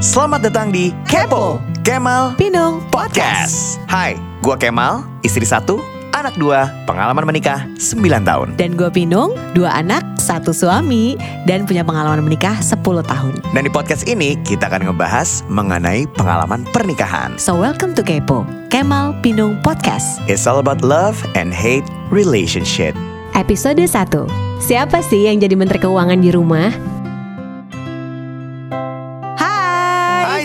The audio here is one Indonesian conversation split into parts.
Selamat datang di Kepo Kemal Pinung Podcast. Hai, gua Kemal, istri satu, anak dua, pengalaman menikah 9 tahun. Dan gue Pinung, dua anak, satu suami Dan punya pengalaman menikah 10 tahun Dan di podcast ini kita akan ngebahas mengenai pengalaman pernikahan. So welcome to Kepo Kemal Pinung Podcast It's all about love and hate relationship. Episode 1 Siapa sih yang jadi menteri keuangan di rumah?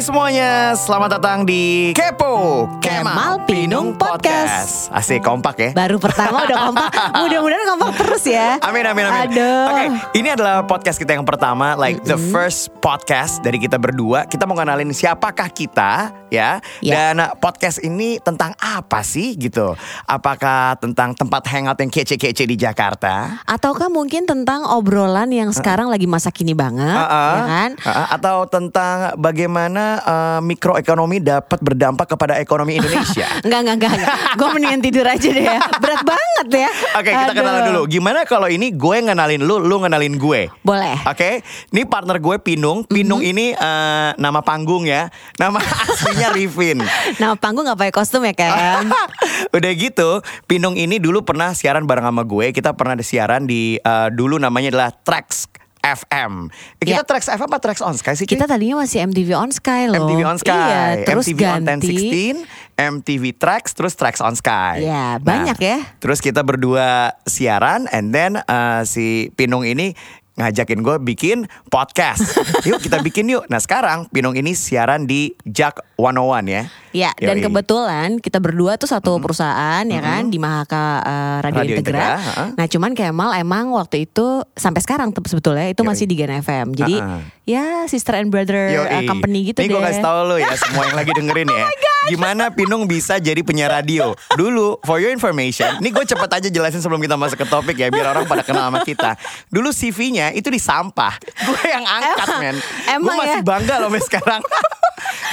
Semuanya, selamat datang di Kepo Kemal Pinung Podcast. Asik kompak ya. Baru pertama udah kompak Mudah-mudahan kompak terus ya Amin amin amin. Aduh Oke, ini adalah podcast kita yang pertama, like the first podcast dari kita berdua. Kita mau kenalin siapakah kita, ya. Ya. Dan uh, podcast ini tentang apa sih gitu? Apakah tentang tempat hangout yang kece-kece di Jakarta? Ataukah mungkin tentang obrolan yang sekarang lagi masa kini banget Uh-uh. ya kan? Uh-uh. Atau tentang bagaimana uh, mikroekonomi dapat berdampak kepada ekonomi Indonesia? Enggak, enggak, enggak, enggak. Gue mendingan tidur aja deh ya Berat banget ya Oke, kita Aduh. kenalan dulu. Gimana kalau ini gue ngenalin lu, lu ngenalin gue? Boleh Oke, ini partner gue Pinung. Pinung Mhm. ini eh, nama panggung ya. Nama aslinya Rifin. Nama panggung gak pakai kostum ya kan? Udah gitu, Pinung ini dulu pernah siaran bareng sama gue. Kita pernah ada siaran di eh, dulu namanya adalah Trax FM. Kita Ya. Trax FM apa Trax On Sky sih? Cuy? Kita tadinya masih MTV On Sky loh. MTV On Sky, Iya, terus MTV on ganti. 1016, MTV Trax, terus Trax On Sky. Ya, banyak ya. Terus kita berdua siaran, and then uh, si Pinung ini ngajakin gue bikin podcast. yuk kita bikin yuk. Nah sekarang Pinung ini siaran di Jack 101 ya. Ya, dan Yoi. kebetulan kita berdua tuh satu perusahaan ya kan di Mahaka eh, Radio, Radio Integra. Integra, ha-ha. Nah, cuman Kemal emang waktu itu sampai sekarang sebetulnya itu Yoi. masih di Gen FM. Jadi Ha-ha. ya sister and brother Yoi. eh, company gitu Nih deh. Oh gue kasih tau lo ya semua yang lagi dengerin ya. Gimana Pinung bisa jadi penyiar radio Dulu for your information Ini gue cepet aja jelasin sebelum kita masuk ke topik ya Biar orang pada kenal sama kita Dulu CV-nya itu di sampah Gue yang angkat Emang- men Gue masih ya? bangga loh sampai sekarang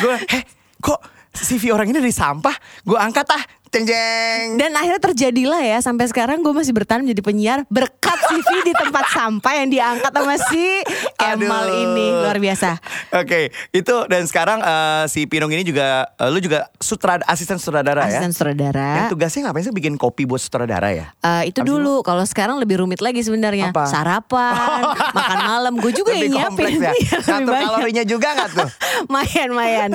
Gue eh kok CV orang ini dari sampah? Gue angkat ah Jeng jeng Dan akhirnya terjadilah ya sampai sekarang gue masih bertahan menjadi penyiar berkat CV di tempat sampah yang diangkat sama si Kemal Aduh. ini luar biasa. Oke, itu dan sekarang eh, si Pinung ini juga, eh, lu juga sutrad asisten sutradara ya? Asisten sutradara. Yang tugasnya ngapain sih bikin kopi buat sutradara ya? Eh, itu sih, dulu kalau sekarang lebih rumit lagi sebenarnya Apa? sarapan makan malam gue juga Lebih yang nyiapin ya? Iya, Ngatur banyak. kalorinya juga nggak tuh? mayan mayan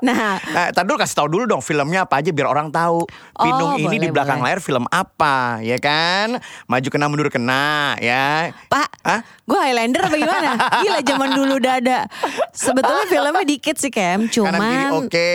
nah Nah, tadi dulu kasih tahu dulu dong filmnya apa aja biar orang tahu. Oh, Pinung ini di boleh, belakang boleh. layar film apa, ya kan? Maju kena mundur kena, ya. pak Hah? gue Highlander apa gimana gila zaman dulu udah ada sebetulnya filmnya dikit sih Kem cuman oke.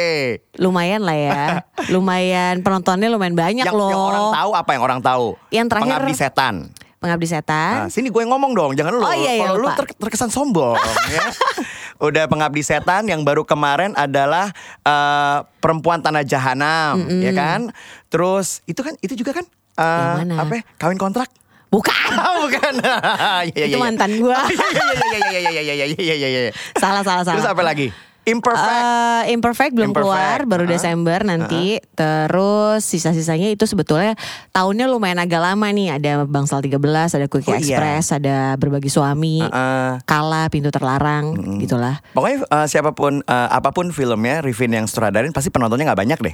lumayan lah ya lumayan penontonnya lumayan banyak Yang, loh yang orang tahu apa yang orang tahu? Yang terakhir- Pengabdi setan. pengabdi setan Nah, sini gue yang ngomong dong, jangan lu. Oh, iya, iya, Kalau lu ter- terkesan sombong ya. Udah pengabdi setan yang baru kemarin adalah eh, perempuan tanah jahanam, ya kan? Terus itu kan itu juga kan eh, Yang mana? apa? ya? Kawin kontrak? bukan Bukan. Iya, iya, itu iya. mantan gue Iya iya iya iya iya iya iya iya iya. salah salah salah Terus apa lagi? Imperfect. Eh, imperfect belum Imperfect. keluar baru Uh-huh. Desember nanti terus sisa-sisanya itu sebetulnya tahunnya lumayan agak lama nih ada Bangsal 13 ada Oh, Quickie iya. Express ada Berbagi Suami Heeh. Kala Pintu Terlarang gitulah Pokoknya eh, siapa pun eh, apa pun filmnya Rivin yang sutradarin pasti penontonnya nggak banyak deh.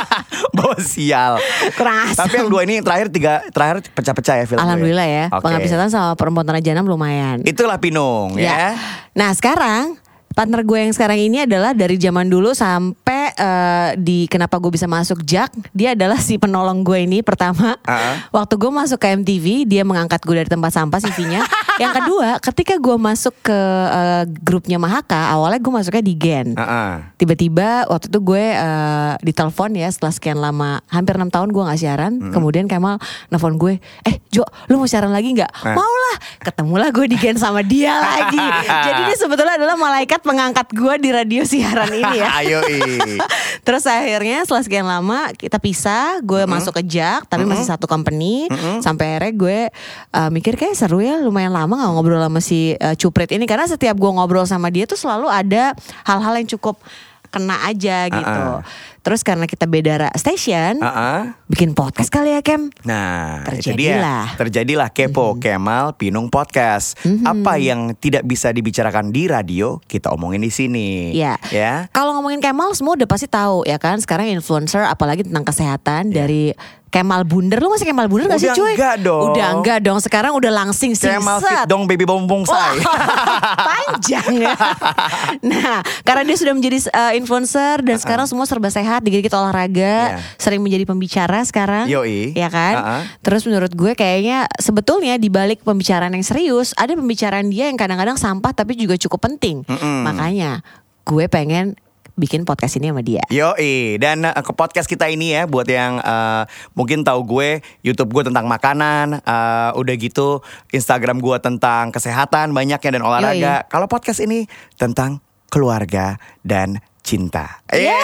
Bawa sial. kurang Tapi yang dua ini yang terakhir tiga terakhir pecah-pecah ya filmnya. Alhamdulillah ya Oke. Pengabdi Setan sama Perempuan Tanah Janam lumayan Itulah Pinung ya. Ya. Nah sekarang partner gue yang sekarang ini adalah dari zaman dulu sampai eh, di kenapa gue bisa masuk Jack dia adalah si penolong gue ini pertama. Uh-uh. waktu gue masuk ke MTV dia mengangkat gue dari tempat sampah CV-nya yang kedua ketika gue masuk ke eh, grupnya Mahaka awalnya gue masuknya di Gen. Tiba-tiba waktu itu gue eh, ditelepon ya setelah sekian lama hampir enam tahun gue nggak siaran. Kemudian Kemal nelfon gue eh Jo lu mau siaran lagi nggak? Eh. mau lah ketemulah gue di Gen sama dia lagi. Jadi dia sebetulnya adalah malaikat pengangkat gue di radio siaran ini ya Ayo. Terus akhirnya setelah sekian lama kita pisah, gue masuk ke Jack tapi masih satu company. Sampai akhirnya gue uh, mikir kayak seru ya lumayan lama gak ngobrol sama si uh, Cuprit ini karena setiap gue ngobrol sama dia tuh selalu ada hal-hal yang cukup kena aja gitu. Uh-uh. Terus karena kita beda station, Ah-ah. bikin podcast kali ya Kem. Nah, itu Terjadilah. dia. Terjadilah Kepo Kemal Pinung Podcast. Apa yang tidak bisa dibicarakan di radio, kita omongin di sini. Ya. Ya. Kalau ngomongin Kemal semua udah pasti tahu ya kan. Sekarang influencer apalagi tentang kesehatan dari Kemal Bunder. Lu masih Kemal Bunder gak sih. Udah cuy? enggak dong. Udah enggak dong. Sekarang udah langsing singset. Kemal fit dong baby bombong say. panjang ya. nah, karena dia sudah menjadi uh, influencer dan sekarang semua serba sehat, dikit-dikit olahraga, Iya. sering menjadi pembicara sekarang. Yoi. Ya kan? Uh-uh. Terus menurut gue kayaknya sebetulnya di balik pembicaraan yang serius, ada pembicaraan dia yang kadang-kadang sampah tapi juga cukup penting. Mm-mm. Makanya gue pengen bikin podcast ini sama dia. Yoi, dan uh, ke podcast kita ini ya buat yang uh, mungkin tahu gue, YouTube gue tentang makanan, uh, udah gitu Instagram gue tentang kesehatan banyaknya dan olahraga. Kalau podcast ini tentang keluarga dan cinta. Iya.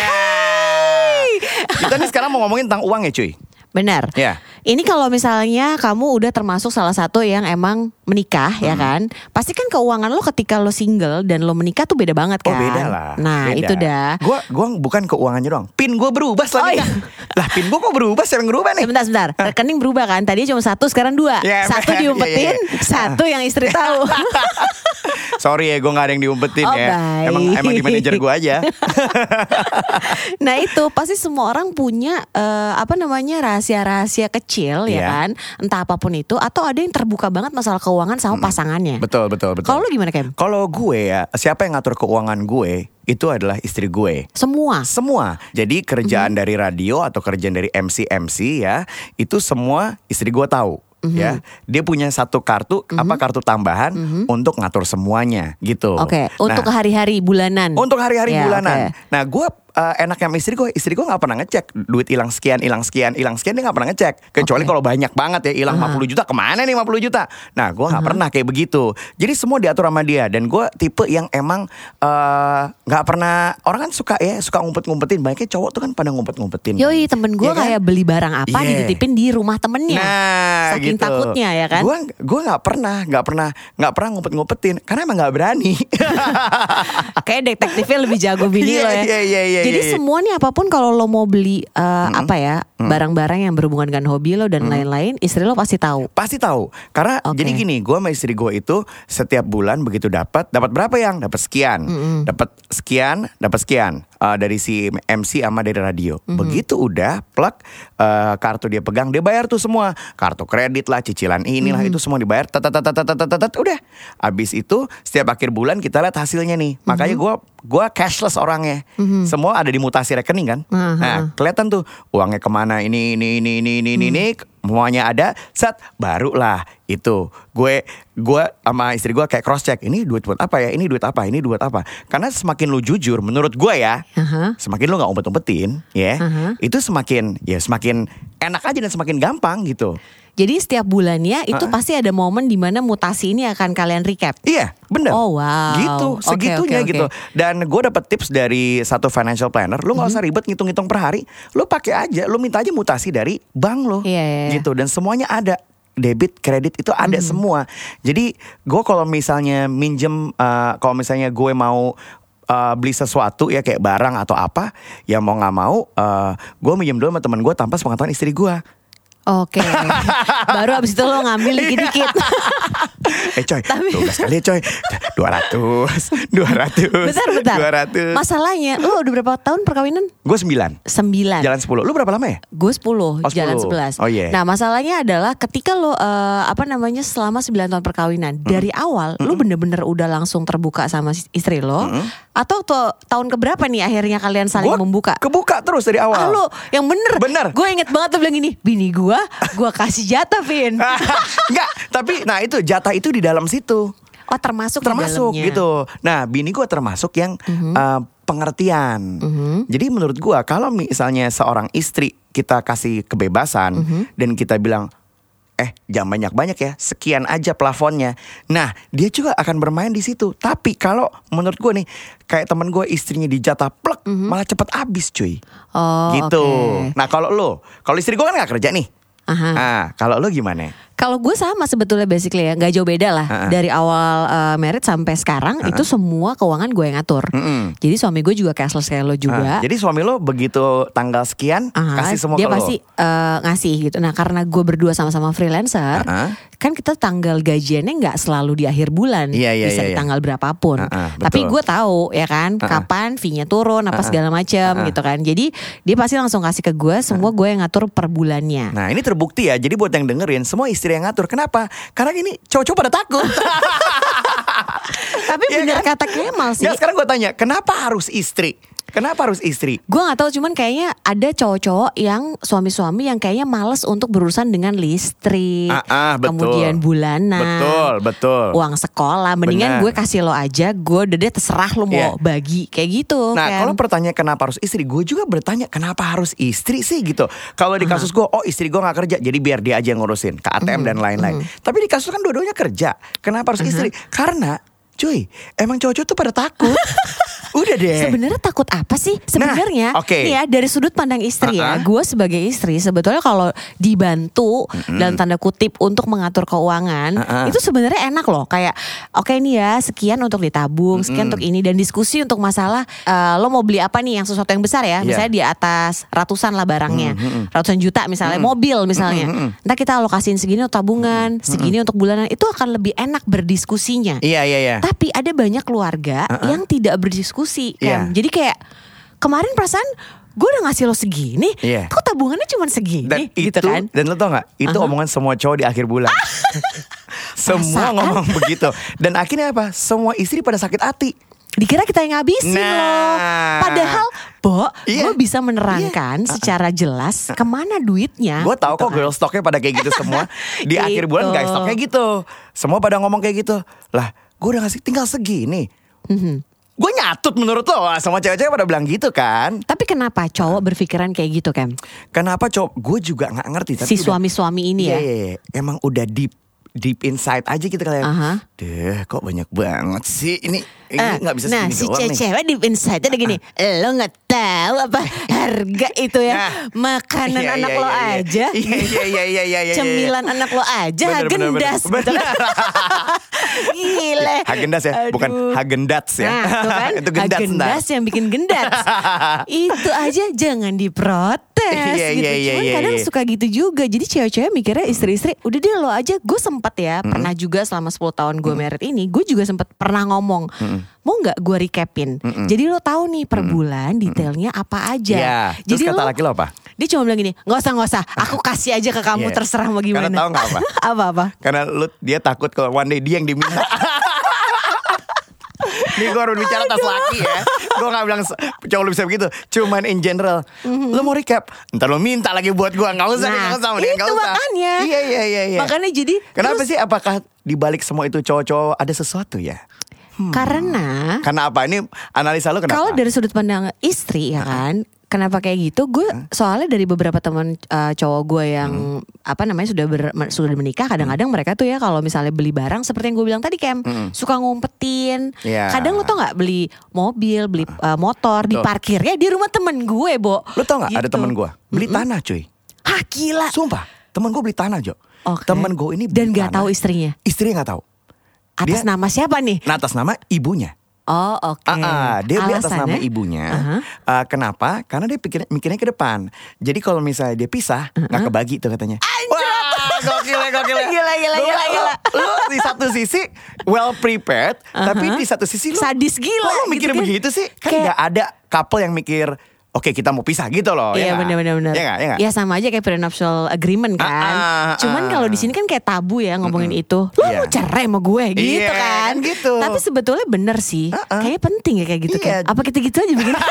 Kita nih sekarang mau ngomongin tentang uang ya cuy. Benar. Iya. Ini kalau misalnya kamu udah termasuk salah satu yang emang menikah ya Hmm. kan, pasti kan keuangan lo ketika lo single dan lo menikah tuh beda banget Oh kan. beda lah. Nah beda. itu dah. Gue gua bukan keuangannya doang. Pin gue berubah selanjutnya. Oh, Lah pin gue kok berubah? Yang berubah nih? Sebentar, sebentar. Rekening berubah kan? Tadinya cuma satu, sekarang dua. Ya, satu iya, diumpetin, iya, iya. satu yang istri tahu. Sorry ya gue gak ada yang diumpetin Oh, ya. baik. Emang emang di manajer gue aja. nah itu pasti semua orang punya eh, apa namanya rahasia-rahasia kecil ya Iya. kan, entah apa pun itu, atau ada yang terbuka banget masalah keuangan sama pasangannya. betul betul betul. Kalau lu gimana Kem? Kalau gue ya, siapa yang ngatur keuangan gue itu adalah istri gue. Semua. Semua. Jadi kerjaan dari radio atau kerjaan dari MC MC ya, itu semua istri gue tahu. Mhm. Ya, dia punya satu kartu apa kartu tambahan untuk ngatur semuanya gitu. Oke, untuk Nah, hari-hari bulanan. untuk hari-hari Ya, bulanan. oke. Nah, gue uh, enak sama istri gue. Istri gue nggak pernah ngecek duit hilang sekian, hilang sekian, hilang sekian dia nggak pernah ngecek. Kecuali Oke. kalau banyak banget ya hilang 50 juta ke mana nih 50 juta. Nah, gue nggak pernah kayak begitu. Jadi semua diatur sama dia. Dan gue tipe yang emang eh, nggak pernah orang kan suka ya suka ngumpet-ngumpetin. Banyaknya cowok tuh kan pada ngumpet-ngumpetin. Yoi temen gue Iya kan? kayak beli barang apa Iya. dititipin di rumah temennya. Nah, Saking gitu. takutnya ya kan. Gue gue nggak pernah, nggak pernah, nggak pernah ngumpet-ngumpetin karena emang nggak berani. Kayak detektifnya lebih jago bini Iya, lo ya. iya, iya, iya, Jadi iya, iya. semua nih apa pun kalau lo mau beli eh, apa ya barang-barang yang berhubungan dengan hobi lo dan lain-lain, istri lo pasti tahu. Pasti tahu. Karena Oke. jadi gini, gue sama istri gue itu setiap bulan begitu dapat, dapat berapa yang? Dapat sekian, dapat sekian, dapat sekian Eh, dari si MC sama dari radio. Begitu udah plug eh, kartu dia pegang, dia bayar tuh semua. Kartu kredit lah, cicilan inilah itu semua dibayar. Tat, tat, tat, tat, tat, tat, tat, tat, udah. Abis itu setiap akhir bulan kita lihat hasilnya nih. Makanya gue gue cashless orangnya. Semua ada di mutasi rekening kan. Aha. Nah kelihatan tuh uangnya ke mana ini ini ini ini ini ini, ini semuanya ada set barulah itu gue gue sama istri gue kayak cross check ini duit buat apa ya ini duit apa ini duit apa karena semakin lu jujur menurut gue ya Aha. semakin lu nggak umpet umpetin ya Aha. itu semakin ya semakin enak aja dan semakin gampang gitu Jadi setiap bulannya itu Ah. pasti ada momen di mana mutasi ini akan kalian recap. Iya, bener. Oh, wow. Gitu, segitunya oke, oke. gitu. Dan gue dapet tips dari satu financial planner. Lu nggak Mhm. usah ribet ngitung-ngitung per hari. Lu pakai aja, lu minta aja mutasi dari bank lo. Iya, iya, iya. Gitu. Dan semuanya ada. Debit, kredit itu ada Mhm. semua. Jadi gue kalau misalnya minjem, uh, kalau misalnya gue mau uh, beli sesuatu ya kayak barang atau apa, ya mau nggak mau, uh, gue minjem dulu sama teman gue tanpa sepengetahuan istri gue. Oke. Baru abis itu lo ngambil dikit-dikit. eh coy, Tapi- 12 kali ya coy 200 200 bentar, bentar. 200 Masalahnya lo udah berapa tahun perkawinan? Gue 9 Sembilan. Jalan 10 Lu berapa lama ya? Gue 10, Oh, jalan 10. 11 Oh, iya. Nah masalahnya adalah ketika lo eh, Apa namanya selama 9 tahun perkawinan Dari awal lo bener-bener udah langsung terbuka sama istri lo Atau tuh, tahun keberapa nih akhirnya kalian saling Gua membuka Kebuka terus dari awal Ah yang bener Bener. Gue inget banget tuh bilang gini Bini gue Gue kasih jatah Vin Enggak Tapi nah itu jatah itu di dalam situ. Oh termasuk Termasuk gitu. Nah bini gue termasuk yang eh, pengertian. Jadi menurut gue Kalau misalnya seorang istri Kita kasih kebebasan Dan kita bilang Eh jangan banyak-banyak ya Sekian aja plafonnya. Nah dia juga akan bermain di situ. Tapi kalau menurut gue nih Kayak temen gue istrinya dijatah plek Malah cepet habis cuy. Oh Gitu. oke. Nah kalau lo Kalau istri gue kan gak kerja nih. Aha. Ah, kalau lo gimana? Kalau gue sama sebetulnya basically ya, nggak jauh beda lah. Ha-ha. Dari awal uh, merit sampai sekarang itu semua keuangan gue yang ngatur. Mm-mm. Jadi suami gue juga cashless kayak lo juga. Ah, jadi suami lo begitu tanggal sekian Ah, kasih semua dia ke lo. pasti eh, ngasih gitu. Nah karena gue berdua sama-sama freelancer, Ah, ah. kan kita tanggal gajiannya nggak selalu di akhir bulan, Iya, iya, bisa iya, di iya. tanggal berapapun. Ah, ah, Tapi gue tahu ya kan, Ah, ah. kapan fee-nya turun, apa Ah, ah. segala macam Ah, ah. gitu kan. Jadi dia pasti langsung kasih ke gue, semua gue yang ngatur per bulannya. Nah ini terbukti ya Jadi buat yang dengerin Semua istri yang ngatur Kenapa? Karena ini cowok-cowok pada takut Tapi Iya bener kan? kata Kemal sih. Sekarang gue tanya Kenapa harus istri? Kenapa harus istri? Gue gak tahu cuman kayaknya ada cowok-cowok yang suami-suami yang kayaknya males untuk berurusan dengan listrik, Ah, ah, betul. kemudian bulanan, Betul, betul. uang sekolah. Mendingan gue kasih lo aja, gue udah deh terserah lo Iya. mau bagi kayak gitu. Nah kan. kalau pertanyaan kenapa harus istri Gue juga bertanya kenapa harus istri sih gitu Kalau di kasus gue Oh istri gue gak kerja Jadi biar dia aja yang ngurusin Ke ATM dan lain-lain Tapi di kasus kan dua-duanya kerja Kenapa harus istri? Karena Cuy Emang cowok-cowok tuh pada takut Udah deh Sebenarnya takut apa sih? Sebenarnya, Nah, nih ya dari sudut pandang istri Ah-ah. ya, gue sebagai istri sebetulnya kalau dibantu dalam tanda kutip untuk mengatur keuangan, Ah-ah. itu sebenarnya enak loh. Kayak oke nih ya, sekian untuk ditabung, sekian untuk ini dan diskusi untuk masalah eh, lo mau beli apa nih yang sesuatu yang besar ya, Iya. misalnya di atas ratusan lah barangnya, ratusan juta misalnya, mobil misalnya. Entah kita alokasiin segini untuk tabungan, segini untuk bulanan, itu akan lebih enak berdiskusinya. Iya iya iya Tapi ada banyak keluarga Uh-uh. yang tidak berdiskusi Iya. kan. Jadi kayak kemarin perasaan gue udah ngasih lo segini, Iya. kok tabungannya cuma segini dan gitu itu, kan. Dan lo tau gak Itu Aha. omongan semua cowok di akhir bulan Semua Perasaan. ngomong begitu Dan akhirnya apa Semua istri pada sakit hati Dikira kita yang ngabisin Nah. loh. Padahal, Bo, Iya. gue bisa menerangkan Iya. secara jelas ke mana duitnya. Gue tahu gitu kok kan. girl stocknya pada kayak gitu semua Di akhir bulan Gitu. guys stocknya gitu Semua pada ngomong kayak gitu Lah gue udah ngasih tinggal segini Mhm. Gue nyatut menurut lo Wah, Semua cewek-cewek pada bilang gitu kan Tapi kenapa cowok berpikiran kayak gitu, Kem? Kenapa cowok Gue juga gak ngerti tapi Si suami-suami ini ya. iya, iya. Emang udah deep Deep inside aja gitu kalian Aha. Deh kok banyak banget sih Ini ini Eh, nggak bisa nah segini si doang nih Ah. cewek di inside ada gini lo nggak tahu apa harga itu ya. Makanan Iya, anak iya, lo iya, aja. Iya, iya, iya, iya, iya, iya. cemilan anak lo aja Bener, bener, bener. Hagendas. Gitu kan gile. Hagendas ya, bukan Aduh. Hagendats ya. Nah, kan. Itu gendats Hagendas yang bikin gendats Itu aja jangan diprotes Iya, gitu. iya, iya, Cuman iya, kadang iya. suka gitu juga. Jadi cewek-cewek mikirnya istri-istri Udah deh lo aja. Gue sempet ya Pernah juga selama 10 tahun gue merit ini Gue juga sempet pernah ngomong Mau gak gue recapin? Jadi lo tahu nih per bulan detailnya apa aja Iya. Terus Jadi kata lo- laki lo apa? Dia cuma bilang gini Gak usah gak usah Aku kasih aja ke kamu Iya. terserah mau gimana Karena tahu nggak apa? Apa-apa Karena lu dia takut kalau one day dia yang diminta. Ini gue harus bicara atas laki ya Gue gak bilang cowok lu bisa begitu Cuman in general Lu mau recap Ntar lu minta lagi buat gue Gak usah. Nah, gak usah itu nggak usah. makanya. Iya iya iya iya Makanya jadi Kenapa terus- sih apakah dibalik semua itu cowok-cowok ada sesuatu ya? Karena Karena apa? Ini analisa lu kenapa? Kalau dari sudut pandang istri ya kan, kenapa kayak gitu? Gue soalnya dari beberapa teman uh, cowok gue yang apa namanya sudah ber, sudah menikah, kadang-kadang mereka tuh ya kalau misalnya beli barang seperti yang gue bilang tadi, Kem, suka ngumpetin. Iya. Kadang lu tau nggak beli mobil, beli uh, motor, Betul. diparkirnya di rumah temen gue, Bo. Lu tau gak ada Gitu. temen gue Beli tanah cuy Hah gila. Sumpah Temen gue beli tanah Jo Oke. Temen gue ini beli dan gak tanah. tahu istrinya. Istrinya gak tahu Atas Dia- nama siapa nih? Nah atas nama ibunya Oh oke. Ah, ah, dia beli atas nama Alasannya? ibunya. Aha. Ah, kenapa? Karena dia pikir, mikirnya ke depan. Jadi kalau misalnya dia pisah, nggak kebagi tuh katanya. Wah, gokil ya, gokil ya. Gila, gila, Lu- gila, gila. Lu, lu di satu sisi well prepared, tapi di satu sisi lu Sadis gila Kok lu mikir gitu kan. begitu sih? Kan nggak ada couple yang mikir, oke kita mau pisah gitu loh. ya Iya benar benar benar. Iya nggak? Iya? Ya sama aja kayak prenuptial agreement kan. Ah, ah, Cuman ah. kalau di sini kan kayak tabu ya ngomongin itu. Lu Iya. mau cerai sama gue gitu Iya, kan. kan gitu. Tapi sebetulnya bener sih. Ah, ah. Kayaknya penting ya kayak gitu Iya. kan. Apa kita gitu aja begini?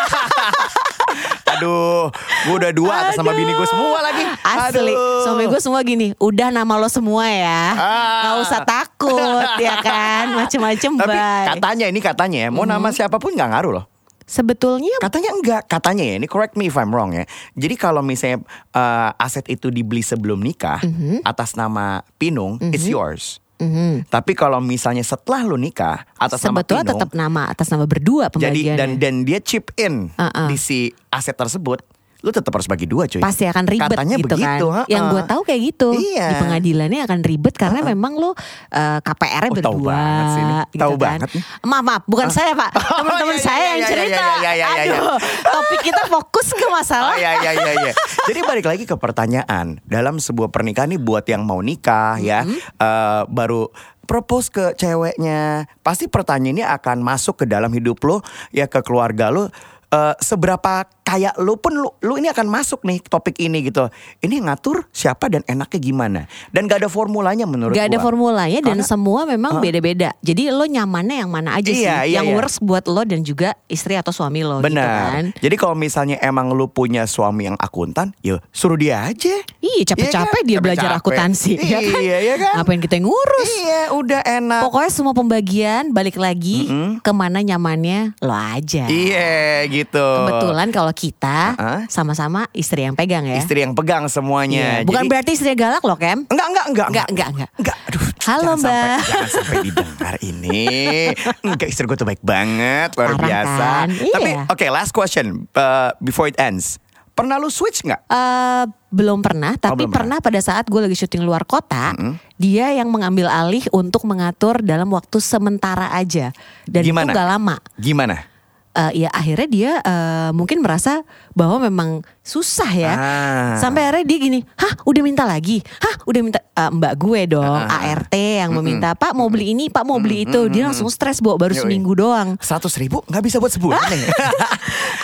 Aduh, gue udah dua atas nama bini gue semua lagi. Asli, Aduh. suami gue semua gini, udah nama lo semua ya, Ah. nggak usah takut ya kan, macem-macem Tapi bye. katanya ini katanya ya, mau Mhm. nama siapa pun nggak ngaruh loh. Sebetulnya Katanya enggak, katanya ya. Ini correct me if I'm wrong ya. Jadi kalau misalnya uh, aset itu dibeli sebelum nikah atas nama Pinung, it's yours. mhm, Tapi kalau misalnya setelah lu nikah atas nama sebetulnya Pinung, tetap nama atas nama berdua jadi dan dan dia chip in Uh-uh. di si aset tersebut, lu tetap harus bagi dua cuy. pasti akan ribet Katanya gitu begitu, kan. ha-ha. Yang gue tahu kayak gitu. Iya. Di pengadilannya akan ribet karena memang lo eh, KPR-nya Oh, tahu berdua. banget sih ini. gitu Tahu kan. banget nih. Maaf, maaf, bukan saya Pak. Oh, Teman-teman iya, saya iya, yang iya, cerita. iya, iya, iya, iya, iya. Aduh, topik kita fokus ke masalah. Oh iya iya iya iya. Jadi balik lagi ke pertanyaan dalam sebuah pernikahan nih buat yang mau nikah ya eh, baru propose ke ceweknya pasti pertanyaan ini akan masuk ke dalam hidup lo ya ke keluarga lo eh, seberapa kayak lo pun lo, lo ini akan masuk nih topik ini gitu. Ini ngatur siapa dan enaknya gimana. Dan gak ada formulanya menurut Gak ada gua. formulanya dan Karena- semua memang beda-beda. Jadi lo nyamannya yang mana aja sih? Iya, iya, yang iya. works buat lo dan juga istri atau suami lo gitu Benar. kan. Jadi kalau misalnya emang lu punya suami yang akuntan, ya suruh dia aja. Iya capek-capek Iya kan? dia belajar Capek-capek. akuntansi ya kan? Iya, iya kan? Ngapain kita yang ngurus? Iya, udah enak. Pokoknya semua pembagian balik lagi ke mana nyamannya lo aja. Iya, gitu. Kebetulan kalau kita Uh-uh. sama-sama istri yang pegang ya. Istri yang pegang semuanya. Iya. Bukan Jadi- berarti istri galak loh Kem. Enggak, enggak, enggak, Enggak, enggak, enggak. Enggak, aduh. Halo, jangan sampai- Mbak. jangan sampai didengar ini. Enggak, istri gue tuh baik banget, luar Parah biasa. kan? Tapi, Iya. oke, last question uh, before it ends. Pernah lu switch nggak? Eh, belum pernah, tapi belum pernah pada saat gue lagi syuting luar kota, dia yang mengambil alih untuk mengatur dalam waktu sementara aja, dan Gimana? itu gak lama. Gimana? Eh, ya akhirnya dia eh, mungkin merasa bahwa memang susah ya. Ah. Sampai akhirnya dia gini, hah udah minta lagi, hah udah minta Eh, mbak gue dong, Ah. ART yang meminta, Pak mau beli ini, Pak mau beli itu, dia langsung stres bawa baru Yoi. seminggu doang. Seratus ribu nggak bisa buat sebulan nih.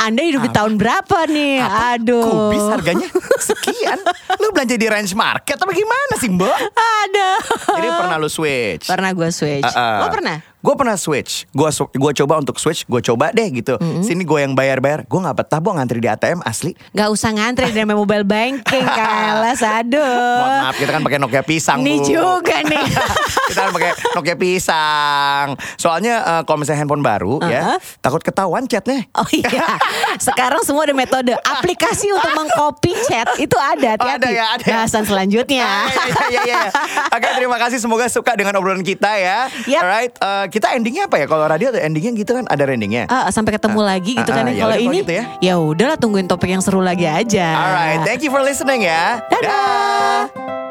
Anda hidup di tahun berapa nih? Aduh. Kubis harganya sekian. Lu belanja di range market apa gimana sih mbak? Ada. Jadi pernah lu switch? Pernah gue switch. Lo pernah? Gue pernah switch. Gue gua coba untuk switch. Gue coba deh gitu. Sini gue yang bayar-bayar. Gue nggak betah. Gue ngantri di ATM asli. Gak usah ngantri dari mobile banking Kalas aduh Mohon maaf kita kan pakai Nokia pisang Ini Bu. juga nih kita kan pakai Nokia pisang. Soalnya eh, kalau misalnya handphone baru ya Uh-huh. takut ketahuan chatnya. Oh iya Sekarang semua ada metode Aplikasi untuk mengcopy chat Itu ada Oh, ada ya, ada ya. Bahasan selanjutnya Ah, iya, iya, iya. Oke terima kasih semoga suka dengan obrolan kita ya. Yap. Alright eh, kita endingnya apa ya? Kalau radio ada endingnya gitu kan ada endingnya. Ah, sampai ketemu lagi gitu ah, kan ya Kalau ini gitu ya. ya udahlah tungguin topik yang seru lagi aja. Alright, thank you for listening ya. Dadah. Dah.